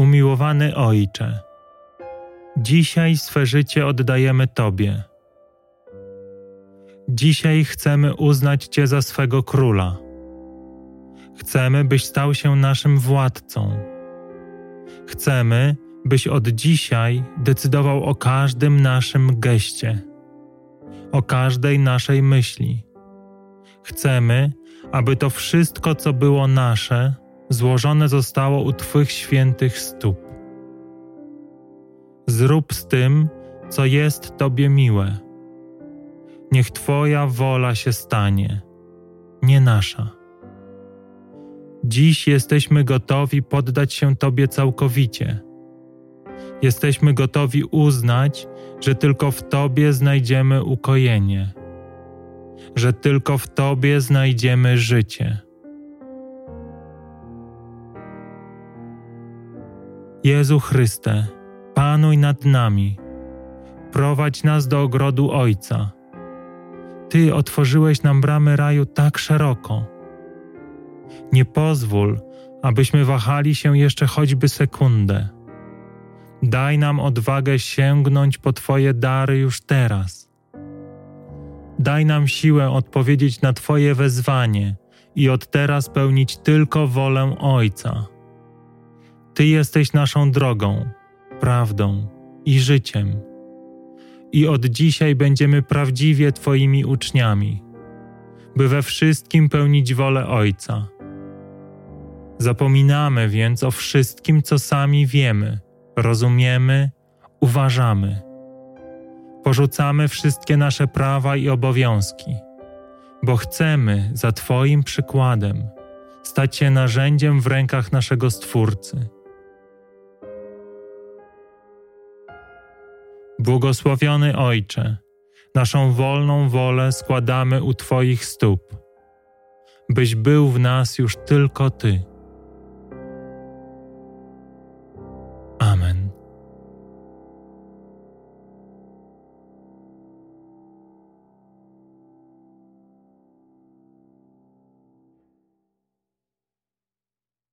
Umiłowany Ojcze, dzisiaj swe życie oddajemy Tobie. Dzisiaj chcemy uznać Cię za swego króla. Chcemy, byś stał się naszym władcą. Chcemy, byś od dzisiaj decydował o każdym naszym geście, o każdej naszej myśli. Chcemy, aby to wszystko, co było nasze, złożone zostało u Twych świętych stóp. Zrób z tym, co jest Tobie miłe. Niech Twoja wola się stanie, nie nasza. Dziś jesteśmy gotowi poddać się Tobie całkowicie. Jesteśmy gotowi uznać, że tylko w Tobie znajdziemy ukojenie, że tylko w Tobie znajdziemy życie. Jezu Chryste, panuj nad nami, prowadź nas do ogrodu Ojca. Ty otworzyłeś nam bramy raju tak szeroko. Nie pozwól, abyśmy wahali się jeszcze choćby sekundę. Daj nam odwagę sięgnąć po Twoje dary już teraz. Daj nam siłę odpowiedzieć na Twoje wezwanie i od teraz pełnić tylko wolę Ojca. Ty jesteś naszą drogą, prawdą i życiem. I od dzisiaj będziemy prawdziwie Twoimi uczniami, by we wszystkim pełnić wolę Ojca. Zapominamy więc o wszystkim, co sami wiemy, rozumiemy, uważamy. Porzucamy wszystkie nasze prawa i obowiązki, bo chcemy za Twoim przykładem stać się narzędziem w rękach naszego Stwórcy Błogosławiony Ojcze, naszą wolną wolę składamy u Twoich stóp, byś był w nas już tylko Ty.